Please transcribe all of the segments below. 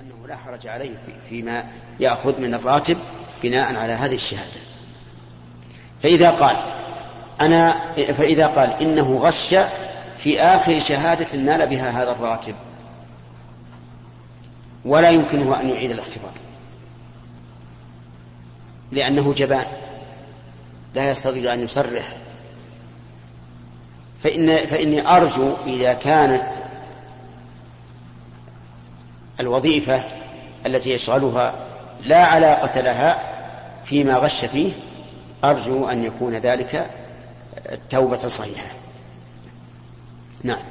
وأنه لا حرج عليه فيما يأخذ من الراتب بناء على هذه الشهادة. فإذا قال أنا فإذا قال إنه غش في آخر شهادة نال بها هذا الراتب ولا يمكنه أن يعيد الاختبار لأنه جبان لا يستطيع أن يصرح. فإن فإني أرجو إذا كانت الوظيفة التي يشغلها لا علاقة لها فيما غش فيه أرجو أن يكون ذلك توبة صحيحة. نعم.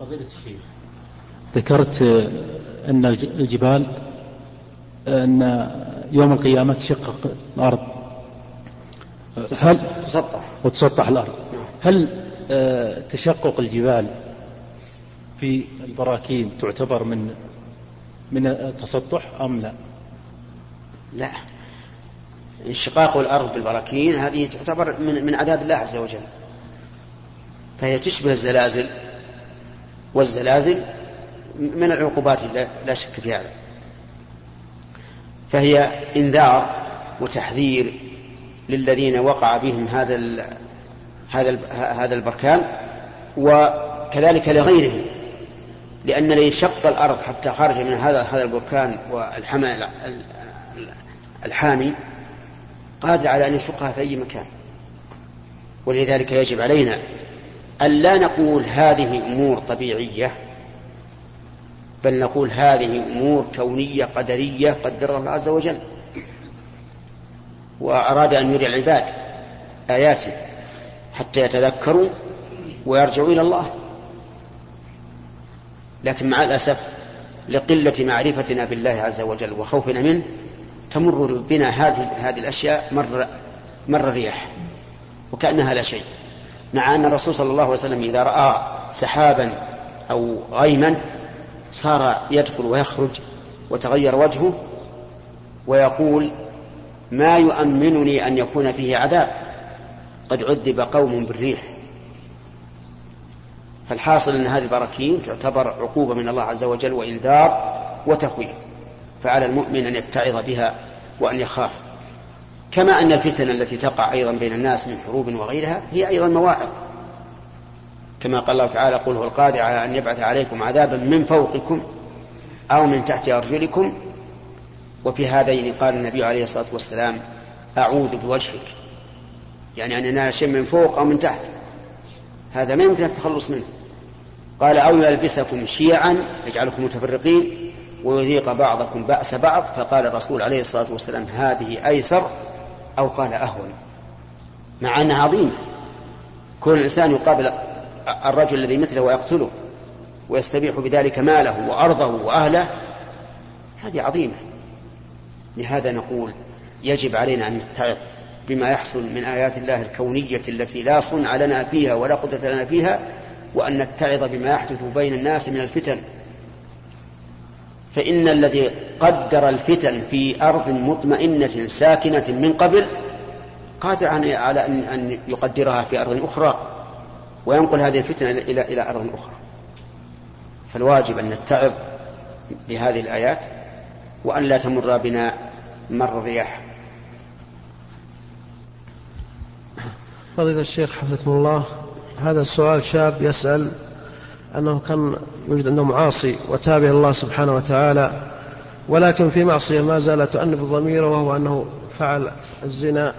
فضيلة الشيخ ذكرت أن الجبال أن يوم القيامة تشقق الأرض. هل تسطح. وتسطح الأرض. نعم. هل آه، تشقق الجبال في البراكين تعتبر من من التسطح أم لا؟ لا. انشقاق الأرض بالبراكين هذه تعتبر من, من عذاب الله عز وجل. فهي تشبه الزلازل والزلازل من العقوبات لا شك في هذا. فهي إنذار وتحذير للذين وقع بهم هذا ال هذا هذا البركان وكذلك لغيرهم. لأن لو شق الأرض حتى خرج من هذا هذا البركان والحمى الحامي قادر على أن يشقها في أي مكان. ولذلك يجب علينا أن لا نقول هذه أمور طبيعية بل نقول هذه أمور كونية قدرية قدرها الله عز وجل. وأراد أن يري العباد آياته حتى يتذكروا ويرجعوا إلى الله. لكن مع الأسف لقلة معرفتنا بالله عز وجل وخوفنا منه تمر بنا هذه هذه الأشياء مر مر الرياح وكأنها لا شيء. مع أن الرسول صلى الله عليه وسلم إذا رأى سحابا أو غيما صار يدخل ويخرج وتغير وجهه ويقول ما يؤمنني أن يكون فيه عذاب قد عذب قوم بالريح. فالحاصل أن هذه البراكين تعتبر عقوبة من الله عز وجل وإنذار وتخويف فعلى المؤمن أن يتعظ بها وأن يخاف. كما أن الفتن التي تقع أيضا بين الناس من حروب وغيرها هي أيضا مواعظ. كما قال الله تعالى قل هو القادر على أن يبعث عليكم عذابا من فوقكم أو من تحت أرجلكم وفي هذين قال النبي عليه الصلاة والسلام أعوذ بوجهك. يعني أن ينال شيء من فوق أو من تحت. هذا ما يمكن التخلص منه. قال أو يلبسكم شيعا يجعلكم متفرقين ويذيق بعضكم بأس بعض. فقال الرسول عليه الصلاة والسلام هذه أيسر أو قال أهون؟ مع أنها عظيمة. كل إنسان يقابل الرجل الذي مثله ويقتله ويستبيح بذلك ماله وأرضه وأهله هذه عظيمة. لهذا نقول يجب علينا أن نتعظ. بما يحصل من آيات الله الكونية التي لا صنع لنا فيها ولا قدرة لنا فيها وأن نتعظ بما يحدث بين الناس من الفتن. فإن الذي قدر الفتن في أرض مطمئنة ساكنة من قبل قادر على أن يقدرها في أرض أخرى وينقل هذه الفتنة إلى إلى أرض أخرى. فالواجب أن نتعظ بهذه الآيات وأن لا تمر بنا مر الرياح فضيلة الشيخ حفظكم الله هذا السؤال شاب يسأل أنه كان يوجد عنده معاصي وتابع الله سبحانه وتعالى ولكن في معصية ما زال تؤنب ضميره وهو أنه فعل الزنا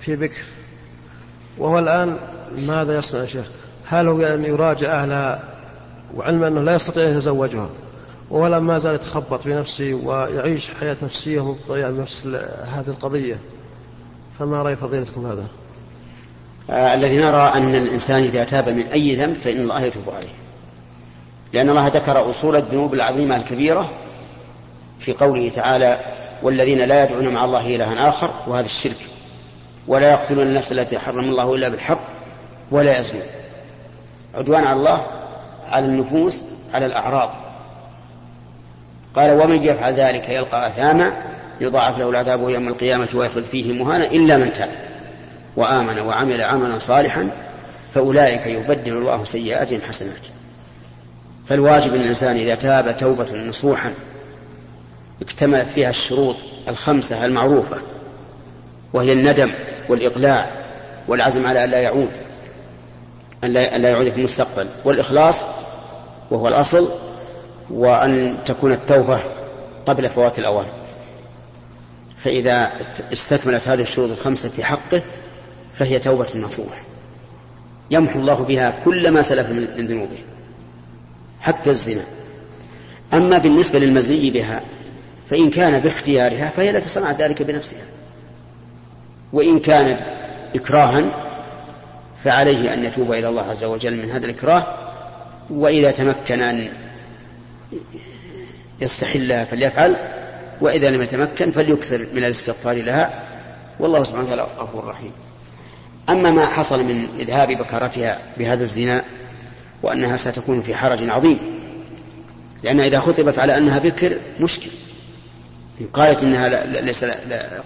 في بكر. وهو الآن ماذا يصنع يا شيخ؟ هل هو أن يراجع أهلها وعلم أنه لا يستطيع أن يتزوجها؟ وهو ما زال يتخبط في نفسه ويعيش حياة نفسية مضطرية بنفس هذه القضية. فما رأي فضيلتكم هذا؟ آه الذي نرى أن الإنسان إذا تاب من أي ذنب فإن الله يتوب عليه. لأن الله ذكر أصول الذنوب العظيمة الكبيرة في قوله تعالى والذين لا يدعون مع الله إلها آخر وهذا الشرك. ولا يقتلون النفس التي حرم الله إلا بالحق ولا يزنون. عدوان على الله على النفوس على الأعراض. قال ومن يفعل ذلك يلقى أثاما يضاعف له العذاب يوم القيامة ويخلد فيه مهانا إلا من تاب. وآمن وعمل عملا صالحا فأولئك يبدل الله سيئاتهم حسنات. فالواجب الإنسان إذا تاب توبة نصوحا اكتملت فيها الشروط الخمسة المعروفة وهي الندم والإقلاع والعزم على أن لا يعود أن لا يعود في المستقبل والإخلاص وهو الأصل وأن تكون التوبة قبل فوات الأوان. فإذا استكملت هذه الشروط الخمسة في حقه فهي توبة نصوح. يمحو الله بها كل ما سلف من ذنوبه حتى الزنا. أما بالنسبة للمزني بها فإن كان باختيارها فهي لا تصنع ذلك بنفسها. وإن كان إكراها فعليه أن يتوب إلى الله عز وجل من هذا الإكراه. وإذا تمكن أن يستحلها فليفعل وإذا لم يتمكن فليكثر من الاستغفار لها. والله سبحانه وتعالى غفور رحيم. أما ما حصل من إذهاب بكرتها بهذا الزنا وأنها ستكون في حرج عظيم. لأن إذا خطبت على أنها بكر مشكل. إن قالت إنها ليس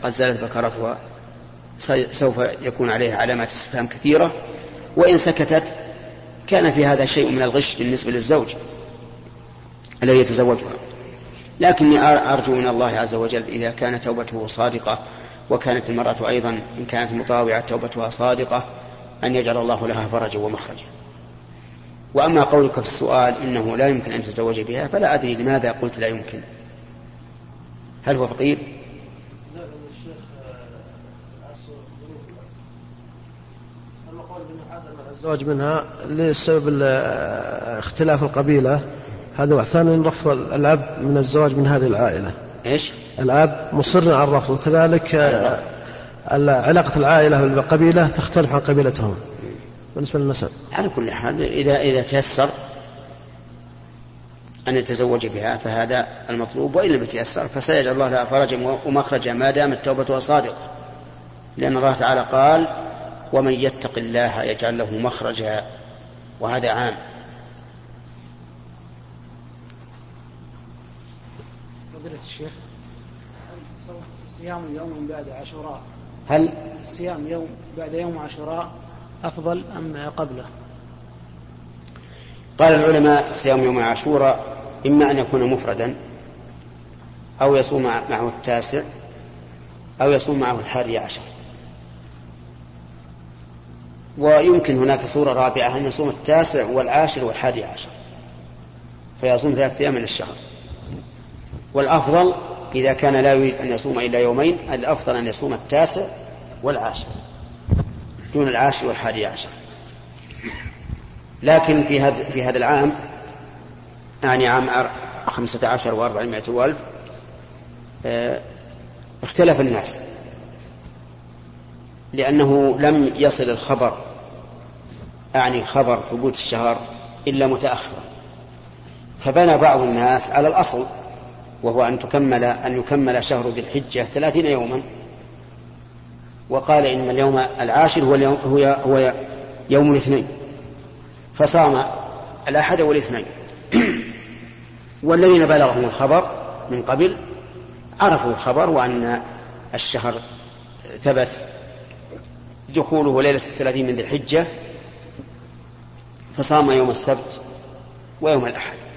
قد زالت بكرتها سوف يكون عليها علامات استفهام كثيرة. وإن سكتت كان في هذا شيء من الغش بالنسبة للزوج الذي يتزوجها. لكني أرجو من الله عز وجل إذا كانت توبته صادقة وكانت المرأة أيضا إن كانت مطاوعة توبتها صادقة أن يجعل الله لها فرجا ومخرجا. وأما قولك في السؤال إنه لا يمكن أن تتزوج بها فلا أدري لماذا قلت لا يمكن. هل هو فقير؟ الزواج منها لسبب اختلاف القبيلة؟ هذا واحد. رفض الأب من الزواج من هذه العائلة. إيش؟ الأب مصر على الرفض. وكذلك علاقة العائلة بالقبيلة تختلف عن قبيلتهم. بالنسبة للنسب. على كل حال إذا إذا تيسر أن يتزوج بها فهذا المطلوب. وإن لم يتيسر فسيجعل الله لها فرجا ومخرجا ما دامت توبتها صادقة لأن الله تعالى قال ومن يتق الله يجعل له مخرجا. وهذا عام. فضيلة الشيخ صيام يوم بعد عاشوراء هل صيام يوم بعد يوم عاشوراء أفضل أم قبله؟ قال العلماء صيام يوم عاشوراء إما أن يكون مفردا أو يصوم معه التاسع أو يصوم معه الحادي عشر. ويمكن هناك صورة رابعة أن يصوم التاسع والعاشر والحادي عشر فيصوم ثلاثة أيام من الشهر والأفضل إذا كان لا يريد أن يصوم إلا يومين الأفضل أن يصوم التاسع والعاشر دون العاشر والحادي عشر. لكن في هذا في هذا العام يعني عام خمسة عشر وأربعمائة وألف آه اختلف الناس لأنه لم يصل الخبر أعني خبر ثبوت الشهر إلا متأخرا. فبنى بعض الناس على الأصل وهو أن تكمل أن يكمل شهر ذي الحجة ثلاثين يوما. وقال إن اليوم العاشر هو اليوم هو, هو يوم الاثنين. فصام الأحد والاثنين. والذين بلغهم الخبر من قبل عرفوا الخبر وأن الشهر ثبت دخوله ليلة الثلاثين من ذي الحجة فصام يوم السبت ويوم الأحد.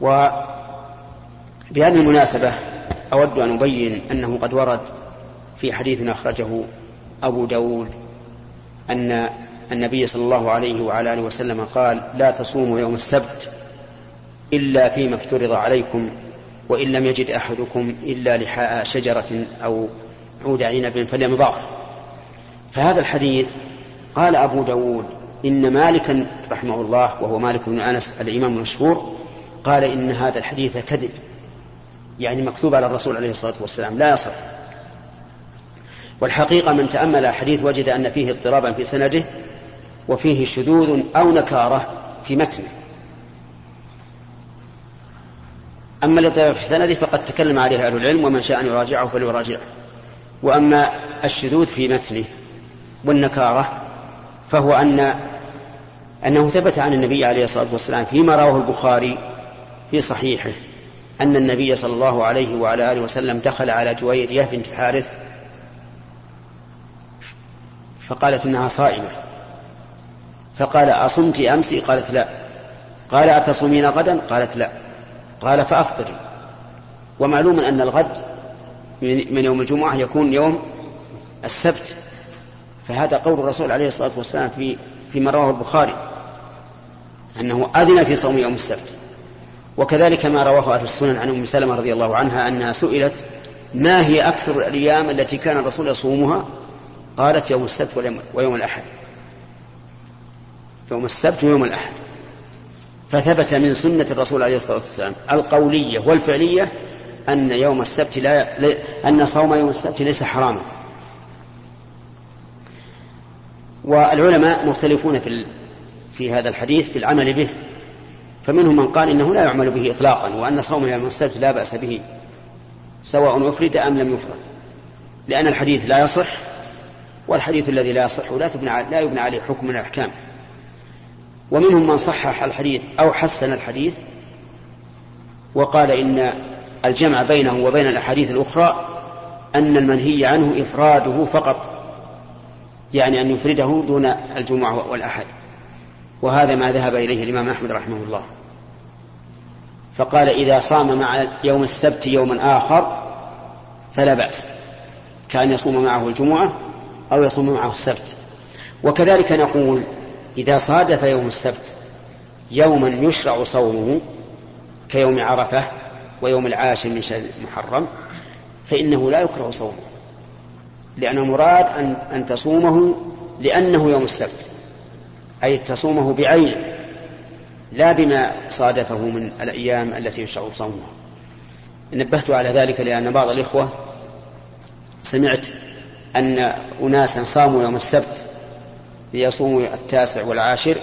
وبهذه المناسبة أود أن أبين أنه قد ورد في حديث أخرجه أبو داود أن النبي صلى الله عليه وعلى آله وسلم قال لا تصوموا يوم السبت إلا فيما افترض عليكم وإن لم يجد أحدكم إلا لحاء شجرة أو عود عنب فليمضغه فهذا الحديث قال أبو داود إن مالكا رحمه الله وهو مالك بن أنس الإمام المشهور قال إن هذا الحديث كذب يعني مكتوب على الرسول عليه الصلاة والسلام لا يصح. والحقيقة من تأمل الحديث وجد أن فيه اضطرابا في سنده وفيه شذوذ أو نكارة في متنه. أما الاضطراب في سنده فقد تكلم عليه أهل العلم ومن شاء أن يراجعه فليراجعه. وأما الشذوذ في متنه والنكارة فهو أن أنه ثبت عن النبي عليه الصلاة والسلام فيما رواه البخاري في صحيحه أن النبي صلى الله عليه وعلى آله وسلم دخل على جويرية بنت حارث فقالت إنها صائمة. فقال أصمت أمس؟ قالت لا. قال أتصومين غدا؟ قالت لا. قال فأفطري. ومعلوم أن الغد من يوم الجمعة يكون يوم السبت. فهذا قول الرسول عليه الصلاة والسلام في فيما رواه البخاري أنه أذن في صوم يوم السبت. وكذلك ما رواه أهل السنن عن أم سلمة رضي الله عنها أنها سئلت ما هي أكثر الأيام التي كان الرسول يصومها؟ قالت يوم السبت ويوم الأحد. يوم السبت ويوم الأحد. فثبت من سنة الرسول عليه الصلاة والسلام القولية والفعلية أن يوم السبت لا أن صوم يوم السبت ليس حراما. والعلماء مختلفون في في هذا الحديث في العمل به فمنهم من قال إنه لا يعمل به اطلاقا وأن صوم يوم السبت لا بأس به سواء أفرد أم لم يفرد. لأن الحديث لا يصح والحديث الذي لا يصح لا تبنى لا يبنى عليه حكم من الأحكام. ومنهم من صحح الحديث أو حسن الحديث وقال إن الجمع بينه وبين الأحاديث الأخرى أن المنهي عنه إفراده فقط يعني أن يفرده دون الجمعة والأحد. وهذا ما ذهب إليه الإمام أحمد رحمه الله. فقال إذا صام مع يوم السبت يوما آخر فلا بأس. كأن يصوم معه الجمعة أو يصوم معه السبت. وكذلك نقول إذا صادف يوم السبت يوما يشرع صومه كيوم عرفة ويوم العاشر من شهر محرم فإنه لا يكره صومه. لأن المراد أن, أن تصومه لأنه يوم السبت. أي تصومه بعينه لا بما صادفه من الأيام التي يشرع صومها. نبهت على ذلك لأن بعض الإخوة سمعت أن أناسا صاموا يوم السبت ليصوموا التاسع والعاشر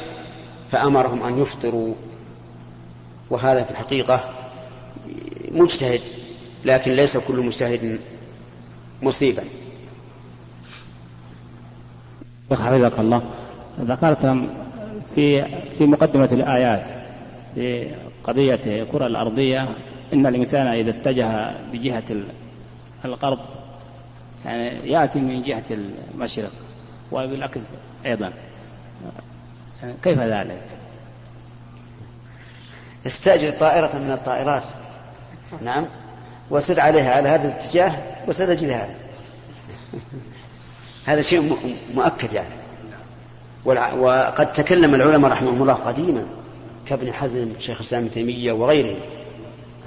فأمرهم أن يفطروا. وهذا في الحقيقة مجتهد لكن ليس كل مجتهد مصيبا. حفظك الله. ذكرت في في مقدمة الآيات في قضية الكرة الأرضية إن الإنسان إذا اتجه بجهة الغرب يعني يأتي من جهة المشرق وبالعكس أيضا. كيف ذلك؟ استأجر طائرة من الطائرات. نعم. وسر عليها على هذا الاتجاه هذا هذا شيء مؤكد يعني. وقد تكلم العلماء رحمهم الله قديما كابن حزم شيخ الإسلام ابن تيمية وغيره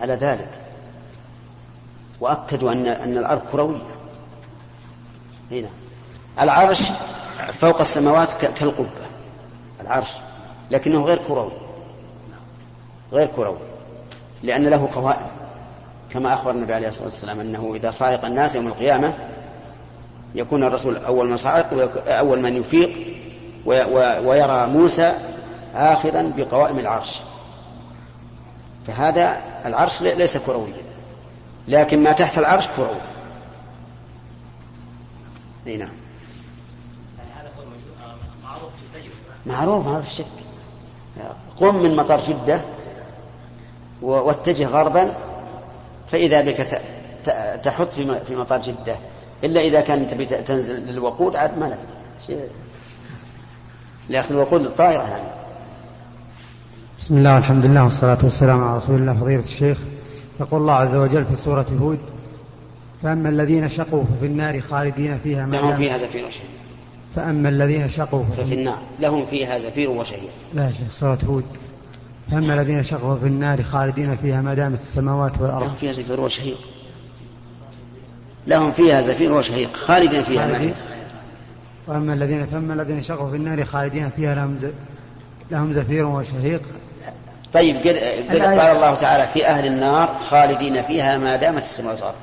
على ذلك. وأكدوا ان أن الأرض كروية. هنا نعم. العرش فوق السماوات كالقبة. العرش. لكنه غير كروي. غير كروي. لأن له قوائم. كما أخبر النبي عليه الصلاة والسلام أنه إذا صعق الناس يوم القيامة يكون الرسول أول من صعق أول من يفيق ويرى موسى آخذا بقوائم العرش. فهذا العرش ليس كرويا لكن ما تحت العرش كروي. أي نعم. معروف ما في شك قم من مطار جدة واتجه غربا فإذا بك تحط في مطار جدة إلا إذا كان تبي تنزل للوقود عاد ما ندري. لأخذ الوقود للطائرة يعني. بسم الله والحمد لله والصلاة والسلام على رسول الله فضيلة الشيخ. يقول الله عز وجل في سورة هود فأما الذين شقوا ففي النار خالدين فيها ما لهم فيها زفير وشهيق فأما الذين شقوا ففي النار لهم فيها زفير وشهيق لا شيخ سورة هود فأما الذين شقوا في النار خالدين فيها ما دامت السماوات والأرض. لهم فيها زفير وشهيق لهم فيها زفير وشهيق خالدين فيها ما وأما الذين فأما الذين شقوا في النار خالدين فيها لهم لهم زفير وشهيق. طيب قل, قل قال الله تعالى في أهل النار خالدين فيها ما دامت السماوات والأرض.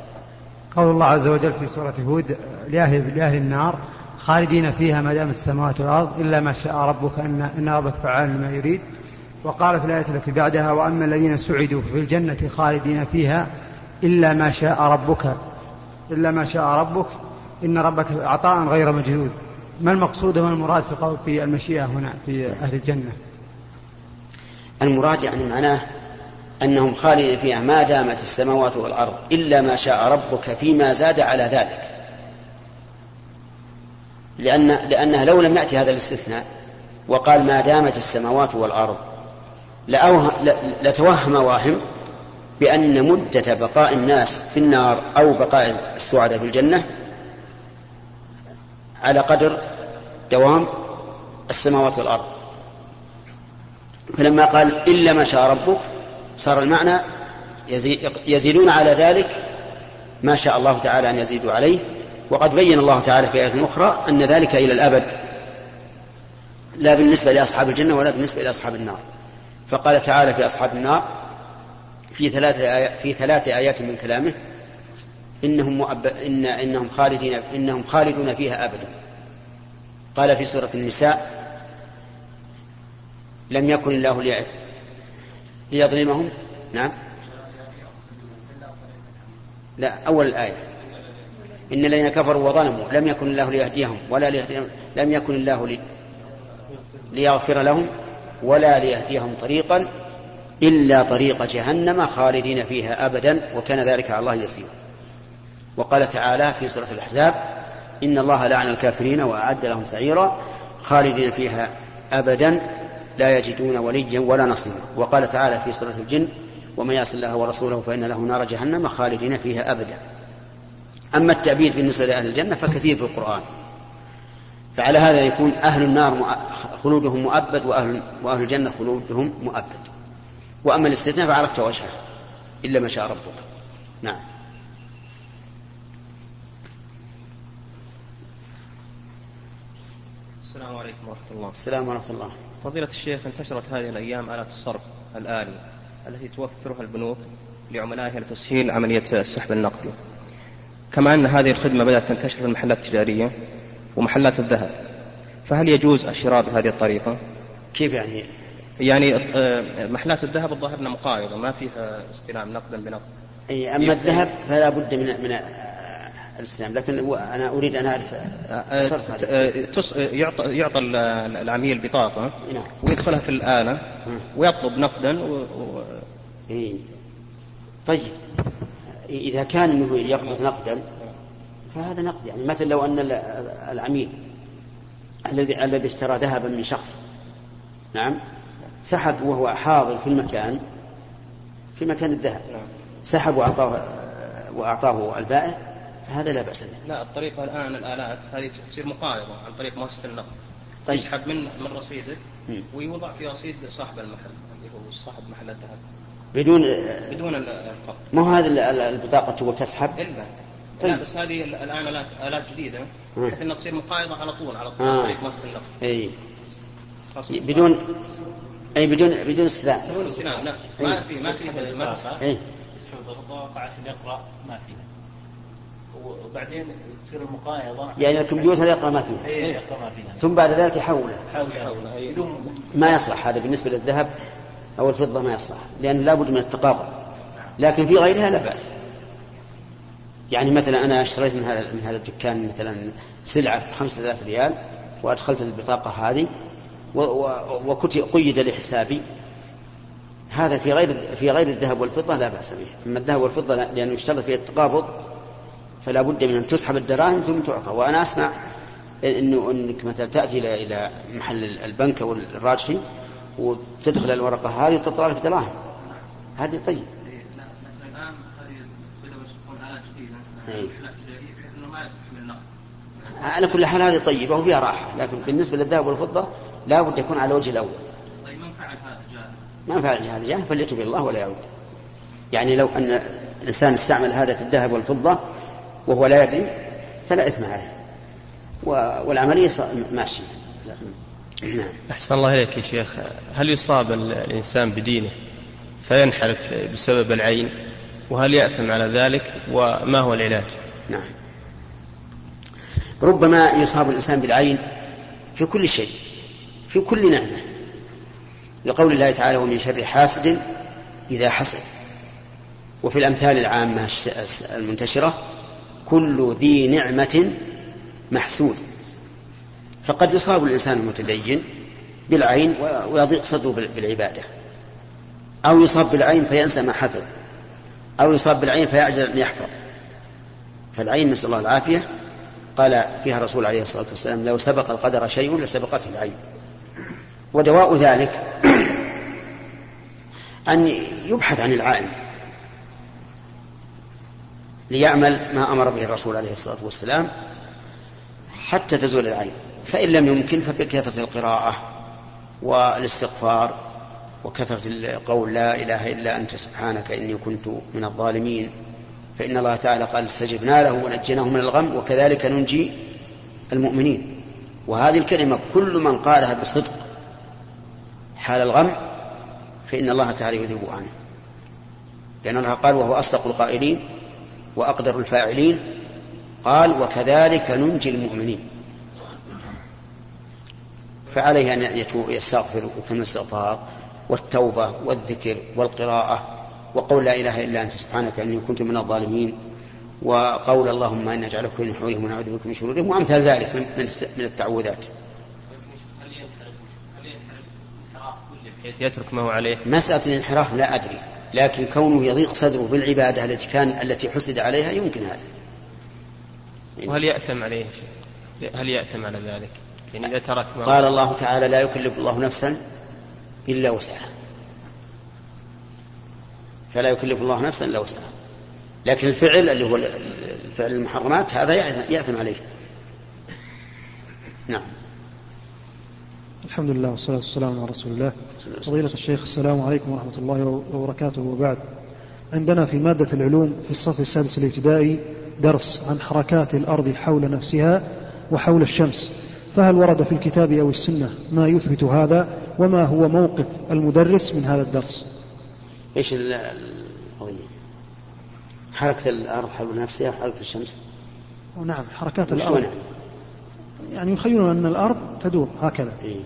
قول الله عز وجل في سورة هود لأهل, لأهل النار خالدين فيها ما دامت السماوات والأرض إلا ما شاء ربك أن, إن ربك فعال لما يريد. وقال في الآية التي بعدها وأما الذين سعدوا في الجنة خالدين فيها إلا ما شاء ربك إلا ما شاء ربك إن ربك عطاء غير مجدود ما المقصود وما المراد في قول في المشيئة هنا في أهل الجنة؟ المراد يعني معناه أنهم خالدين فيها ما دامت السماوات والأرض إلا ما شاء ربك فيما زاد على ذلك. لأن لأنه لو لم يأتي هذا الاستثناء وقال ما دامت السماوات والأرض لتوهم واهم بأن مدة بقاء الناس في النار أو بقاء السعداء في الجنة على قدر دوام السماوات والأرض. فلما قال إلا ما شاء ربك صار المعنى يزيدون على ذلك ما شاء الله تعالى أن يزيدوا عليه. وقد بين الله تعالى في آية أخرى أن ذلك إلى الأبد لا بالنسبة لأصحاب الجنة ولا بالنسبة لأصحاب النار. فقال تعالى في أصحاب النار في ثلاث آيات في ثلاث آيات من كلامه إنهم مؤب... إن إنهم خالدين إنهم خالدون فيها أبدا. قال في سورة النساء لم يكن الله ليظلمهم. نعم. لا أول الآية. إن الذين كفروا وظلموا لم يكن الله ليهديهم ولا ليهديهم لم يكن الله لي ليغفر لهم ولا ليهديهم طريقا إلا طريق جهنم خالدين فيها أبدا وكان ذلك على الله يسيرا. وقال تعالى في سورة الأحزاب إن الله لعن الكافرين وأعد لهم سعيرا خالدين فيها أبدا لا يجدون وليا ولا نصيرا. وقال تعالى في سورة الجن ومن يعص الله ورسوله فإن له نار جهنم خالدين فيها أبدا. أما التأبيد بالنسبة لأهل الجنة فكثير في القرآن. فعلى هذا يكون أهل النار خلودهم مؤبد وأهل, وأهل الجنة خلودهم مؤبد. وأما الاستثناء فعرفت وجهه إلا ما شاء ربك. نعم. السلام عليكم ورحمة الله السلام ورحمة الله فضيلة الشيخ انتشرت هذه الأيام آلات الصرف الآلي التي توفرها البنوك لعملائها لتسهيل عملية السحب النقدي كما أن هذه الخدمة بدأت تنتشر في المحلات التجارية ومحلات الذهب فهل يجوز الشراء بهذه الطريقة؟ كيف يعني؟ يعني آه، محلات الذهب الظاهر انها مقايضة ما فيها استلام نقدا بنقد. أي أما الذهب فلا بد من من الاستلام لكن أنا أريد أن أعرف الصرف يعطى يعطى العميل بطاقة نعم. ويدخلها في الآلة ويطلب نقدا و... و... إيه. طيب. إذا كان إنه يقبض نقدا فهذا نقد. يعني مثلا لو أن العميل الذي الذي اشترى ذهبا من شخص نعم سحب وهو حاضر في المكان في مكان الذهب سحب وأعطاه وأعطاه البائع فهذا لا بأس به. لا الطريقة الآن الآلات هذه تصير مقايضة عن طريق مؤسسة النقد. طيب. يسحب من من رصيدك ويوضع في رصيد صاحب المحل اللي هو صاحب محل الذهب. بدون بدون القبض. ما هو هذه البطاقة تقول تسحب؟ إلا. طيب. لا بس هذه الآن آلات آلات جديدة بحيث أنها تصير مقايضة على طول على طول آه. طريق مؤسسة النقد. إي. بدون إي بدون بدون استلام بدون استلام لا. ما في ما في ما في يسحب الضغط عشان يقرا ما فيها وبعدين تصير المقايضة يعني الكمبيوتر يقرأ ما فيها. اي يقرأ ما فيها. ثم بعد ذلك يحوله. يحوله ما يصلح هذا بالنسبة للذهب أو الفضة ما يصلح لأن لابد من التقابل لكن في غيرها لا بأس. يعني مثلا أنا اشتريت من هذا من هذا الدكان مثلا سلعة ب 5000 ريال وأدخلت البطاقة هذه وقيد لحسابي. هذا في غير في غير الذهب والفضة لا بأس به، أما الذهب والفضة لأنه يشترط فيه التقابض فلا بد من أن تسحب الدراهم ثم تعطى، وأنا أسمع إنه إنك مثلا تأتي إلى إلى محل البنك أو الراجحي وتدخل الورقة هذه وتطلع لك دراهم. هذه طيب. أي. على كل حال هذه طيبة وفيها راحة لكن بالنسبة للذهب والفضة لا بد يكون على وجه الأول طيب من فعل هذا جاهل من فعل هذا جاهل فليتوب إلى الله ولا يعود يعني لو أن إنسان استعمل هذا في الذهب والفضة وهو لا يدري فلا إثم عليه. والعملية ماشية. نعم. أحسن الله إليك يا شيخ. هل يصاب الإنسان بدينه فينحرف بسبب العين؟ وهل يأثم على ذلك؟ وما هو العلاج؟ نعم. ربما يصاب الإنسان بالعين في كل شيء في كل نعمة. لقول الله تعالى ومن شر حاسد إذا حسد. وفي الأمثال العامة المنتشرة كل ذي نعمة محسود فقد يصاب الإنسان المتدين بالعين ويضيق صدره بالعبادة. أو يصاب بالعين فينسى ما حفظ. أو يصاب بالعين فيعجل أن يحفظ. فالعين نسأل الله العافية. قال فيها الرسول عليه الصلاة والسلام لو سبق القدر شيء لسبقته العين. ودواء ذلك أن يبحث عن العالم ليعمل ما أمر به الرسول عليه الصلاة والسلام حتى تزول العين. فإن لم يمكن فبكثرة القراءة والاستغفار وكثرة القول لا إله إلا أنت سبحانك إني كنت من الظالمين. فإن الله تعالى قال استجبنا له ونجيناه من الغم وكذلك ننجي المؤمنين. وهذه الكلمة كل من قالها بصدق حال الغم فإن الله تعالى يذهب عنه. لأن الله قال وهو أصدق القائلين. وأقدر الفاعلين قال وكذلك ننجي المؤمنين. فعليه أن يستغفر ويتم الاستغفار والتوبة والذكر والقراءة وقول لا إله إلا أنت سبحانك إني كنت من الظالمين وقول اللهم إنا نجعلك في نحورهم ونعوذ بك من شرورهم وأمثال ذلك من, من التعوذات. يترك ما هو عليه؟ مسألة الانحراف لا أدري. لكن كونه يضيق صدره بالعبادة التي كان التي حسد عليها يمكن هذا. وهل يأثم عليه هل يأثم على ذلك؟ يعني إذا ترك ما قال الله تعالى لا يكلف الله نفسا إلا وسعها. فلا يكلف الله نفسا إلا وسعها. لكن الفعل اللي هو الفعل المحرمات هذا يأثم عليه. نعم. الحمد لله والصلاة والسلام على رسول الله. فضيلة الشيخ السلام عليكم ورحمة الله وبركاته. وبعد عندنا في مادة العلوم في الصف السادس الابتدائي درس عن حركات الأرض حول نفسها وحول الشمس. فهل ورد في الكتاب أو السنة ما يثبت هذا؟ وما هو موقف المدرس من هذا الدرس؟ إيش القضية حركة الأرض حول نفسها حركة الشمس؟ نعم حركات الأرض. يعني يخيلون أن الأرض تدور هكذا. إيه؟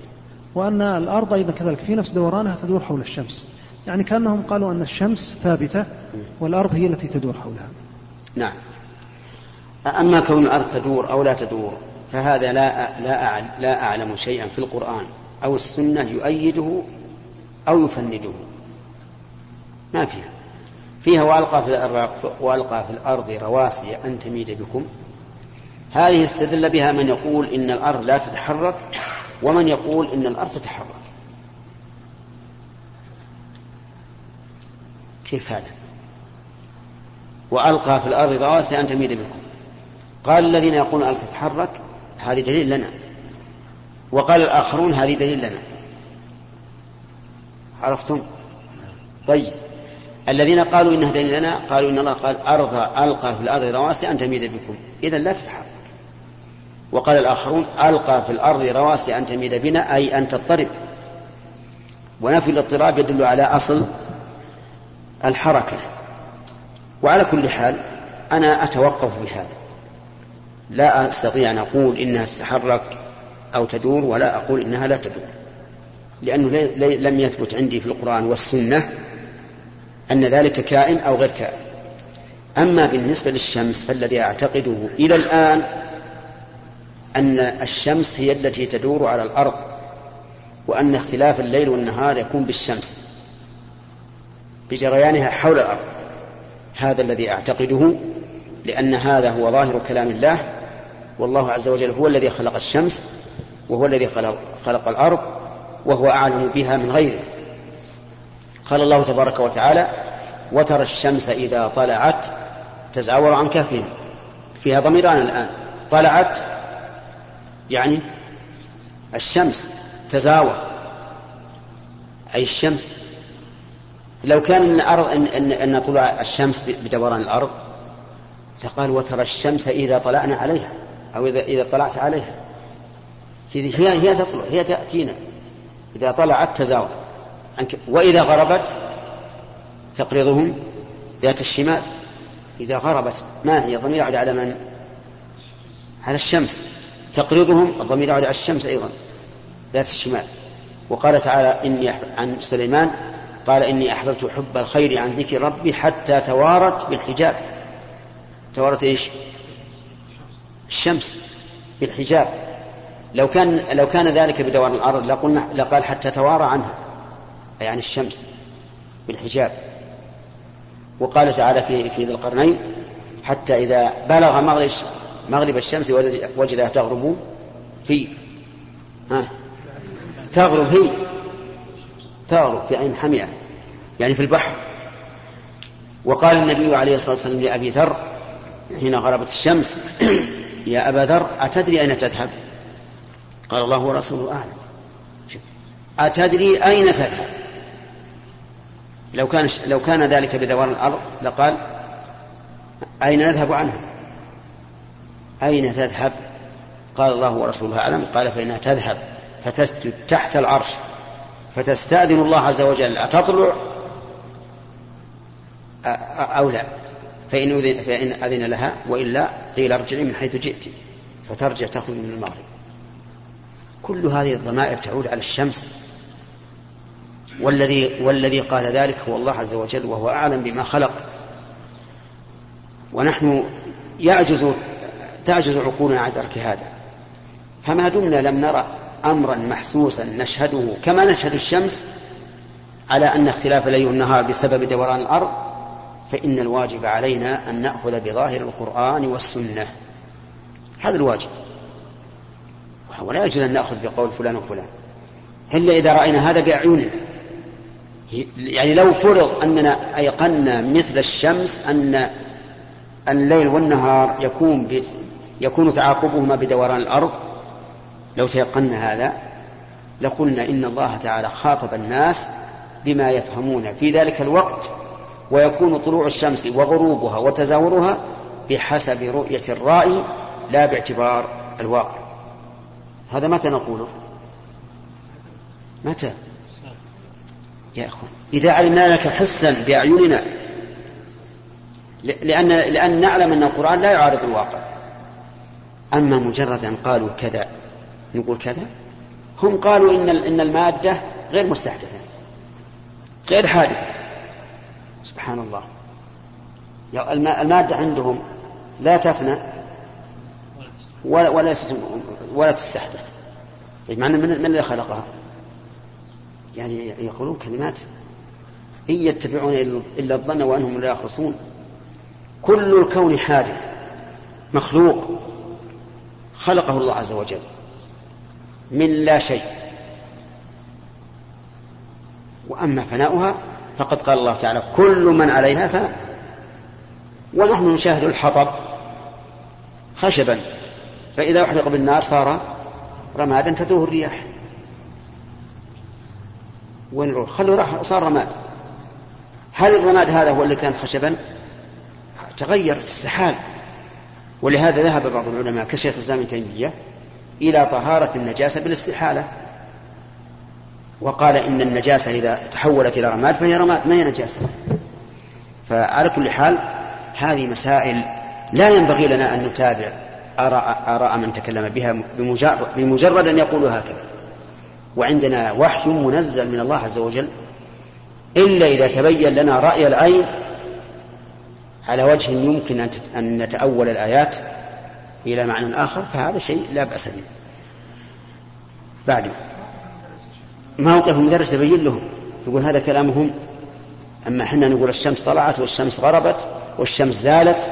وأن الأرض أيضا كذلك في نفس دورانها تدور حول الشمس. يعني كأنهم قالوا أن الشمس ثابتة والأرض هي التي تدور حولها. نعم. أما كون الأرض تدور أو لا تدور فهذا لا لا لا أعلم شيئا في القرآن أو السنة يؤيده أو يفنده. ما فيها. فيها وألقى في وألقى في الأرض رواسي أن تميد بكم. هذه استدل بها من يقول إن الأرض لا تتحرك ومن يقول إن الأرض تتحرك. كيف هذا؟ وألقى في الأرض رواسي أن تميد بكم. قال الذين يقولون الأرض تتحرك هذه دليل لنا. وقال الآخرون هذه دليل لنا. عرفتم؟ طيب. الذين قالوا إنها دليل لنا قالوا إن الله قال أرض ألقى في الأرض رواسي أن تميد بكم. إذا لا تتحرك. وقال الآخرون ألقى في الأرض رواسي أن تميد بنا أي أن تضطرب. ونفي الاضطراب يدل على أصل الحركة. وعلى كل حال أنا أتوقف بهذا. لا أستطيع أن أقول إنها تتحرك أو تدور ولا أقول إنها لا تدور. لأنه لم يثبت عندي في القرآن والسنة أن ذلك كائن أو غير كائن. أما بالنسبة للشمس فالذي أعتقده إلى الآن أن الشمس هي التي تدور على الأرض وأن اختلاف الليل والنهار يكون بالشمس بجريانها حول الأرض. هذا الذي أعتقده لأن هذا هو ظاهر كلام الله والله عز وجل هو الذي خلق الشمس وهو الذي خلق, خلق الأرض وهو أعلم بها من غيره. قال الله تبارك وتعالى وترى الشمس إذا طلعت تزعور عن كهفهم. فيها ضميران الآن. طلعت يعني الشمس تزاور. أي الشمس. لو كان من الأرض إن, إن, إن طلوع الشمس بدوران الأرض فقال وترى الشمس إذا طلعنا عليها أو إذا إذا طلعت عليها. هي هي تطلع هي تأتينا. إذا طلعت تزاور. وإذا غربت تقرضهم ذات الشمال. إذا غربت ما هي؟ ضمير على من؟ على الشمس. تقرضهم الضمير على الشمس أيضا ذات الشمال. وقال تعالى إني عن سليمان قال إني أحببت حب الخير عن ذكر ربي حتى توارت بالحجاب. توارت إيش؟ الشمس بالحجاب. لو كان لو كان ذلك بدوران الأرض لقلنا لقال حتى توارى عنها أي عن الشمس بالحجاب. وقال تعالى في في ذي القرنين حتى إذا بلغ مغرب مغرب الشمس وجدها تغرب في. ها؟ تغرب هي. تغرب في عين حمئة يعني في البحر. وقال النبي عليه الصلاة والسلام لأبي ذر حين غربت الشمس يا أبا ذر أتدري أين تذهب؟ قال الله ورسوله أعلم. أتدري أين تذهب؟ لو كان لو كان ذلك بدوار الأرض لقال أين نذهب عنها؟ أين تذهب؟ قال الله ورسوله أعلم. قال فإنها تذهب فتسجد تحت العرش فتستأذن الله عز وجل. أتطلع؟ أو لا. فإن فإن أذن لها وإلا قيل ارجعي من حيث جئت فترجع تخرج من المغرب. كل هذه الضمائر تعود على الشمس. والذي والذي قال ذلك هو الله عز وجل وهو أعلم بما خلق. ونحن يعجز تعجز عقولنا عن ترك هذا. فما دمنا لم نرى أمرا محسوسا نشهده كما نشهد الشمس على أن اختلاف الليل والنهار بسبب دوران الأرض فإن الواجب علينا أن نأخذ بظاهر القرآن والسنة. هذا الواجب. ولا يجوز أن نأخذ بقول فلان وفلان. إلا إذا رأينا هذا بأعيننا يعني لو فرض أننا أيقنا مثل الشمس أن الليل والنهار يكون يكون تعاقبهما بدوران الأرض. لو تيقنا هذا لقلنا إن الله تعالى خاطب الناس بما يفهمون في ذلك الوقت ويكون طلوع الشمس وغروبها وتزاورها بحسب رؤية الرائي لا باعتبار الواقع. هذا متى نقوله؟ متى؟ يا أخوان إذا علمنا لك حسا بأعيننا لأن لأن نعلم أن القرآن لا يعارض الواقع. أما مجرد أن قالوا كذا نقول كذا؟ هم قالوا إن إن المادة غير مستحدثة غير حادثة. سبحان الله. المادة عندهم لا تفنى ولا ولا ولا تستحدث. طيب معنى من, من خلقها؟ يعني يقولون كلمات. إن يتبعون إلا الظن وأنهم لا يخرصون كل الكون حادث مخلوق. خلقه الله عز وجل من لا شيء. وأما فناؤها فقد قال الله تعالى كل من عليها فان ونحن نشاهد الحطب خشبا فإذا أحرق بالنار صار رمادا تدوه الرياح. وين خلوا راح صار رماد. هل الرماد هذا هو اللي كان خشبا؟ تغير استحال ولهذا ذهب بعض العلماء كشيخ الإسلام ابن تيمية إلى طهارة النجاسة بالاستحالة وقال إن النجاسة إذا تحولت إلى رماد فهي رماد ما هي نجاسة؟ فعلى كل حال هذه مسائل لا ينبغي لنا أن نتابع آراء, آراء من تكلم بها بمجرد, أن يقولوا هكذا. وعندنا وحي منزل من الله عز وجل إلا إذا تبين لنا رأي العين على وجه يمكن أن نتأول الآيات إلى معنى آخر فهذا شيء لا بأس به. بعده موقف المدرس يبين لهم يقول هذا كلامهم أما إحنا نقول الشمس طلعت والشمس غربت والشمس زالت.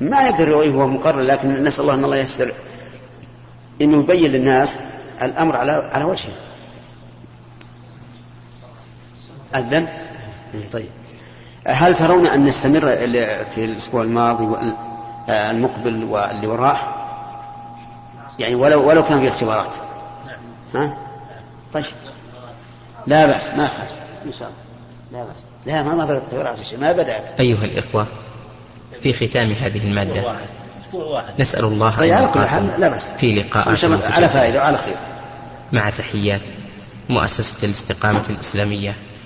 ما يقدر يرويه وهو مقرر لكن نسأل الله أن الله يستر إنه يبين للناس الأمر على على وجهه. إيه، طيب. هل ترون أن نستمر في الأسبوع الماضي والمقبل واللي وراه يعني ولو ولو كان في اختبارات. ها؟ طيب. لا بأس ما خالف إن شاء الله. لا بأس. لا ما ما اختبارات ما بدأت. أيها الإخوة في ختام هذه المادة. نسأل الله طيب على كل حال لا بأس. في لقاء على فائدة وعلى خير. مع تحيات مؤسسة الاستقامة الإسلامية.